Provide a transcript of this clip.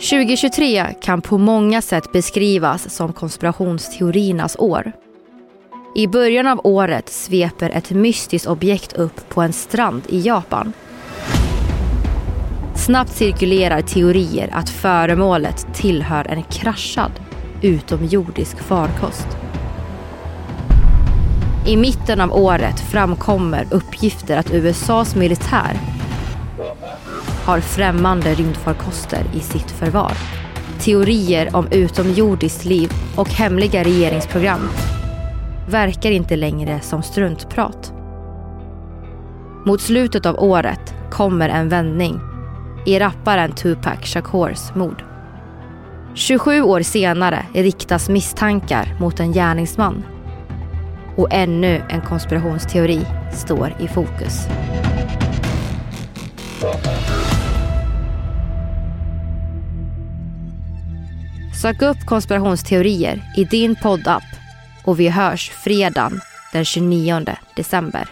2023 kan på många sätt beskrivas som konspirationsteoriernas år. I början av året sveper ett mystiskt objekt upp på en strand i Japan. Snabbt cirkulerar teorier att föremålet tillhör en kraschad utomjordisk farkost. I mitten av året framkommer uppgifter att USAs militär har främmande rymdfarkoster i sitt förvar. Teorier om utomjordiskt liv och hemliga regeringsprogram verkar inte längre som struntprat. Mot slutet av året kommer en vändning i rapparen Tupac Shakurs mord. 27 år senare riktas misstankar mot en gärningsman. Och ännu en konspirationsteori står i fokus. Sök upp konspirationsteorier i din poddapp och vi hörs fredagen den 29 december.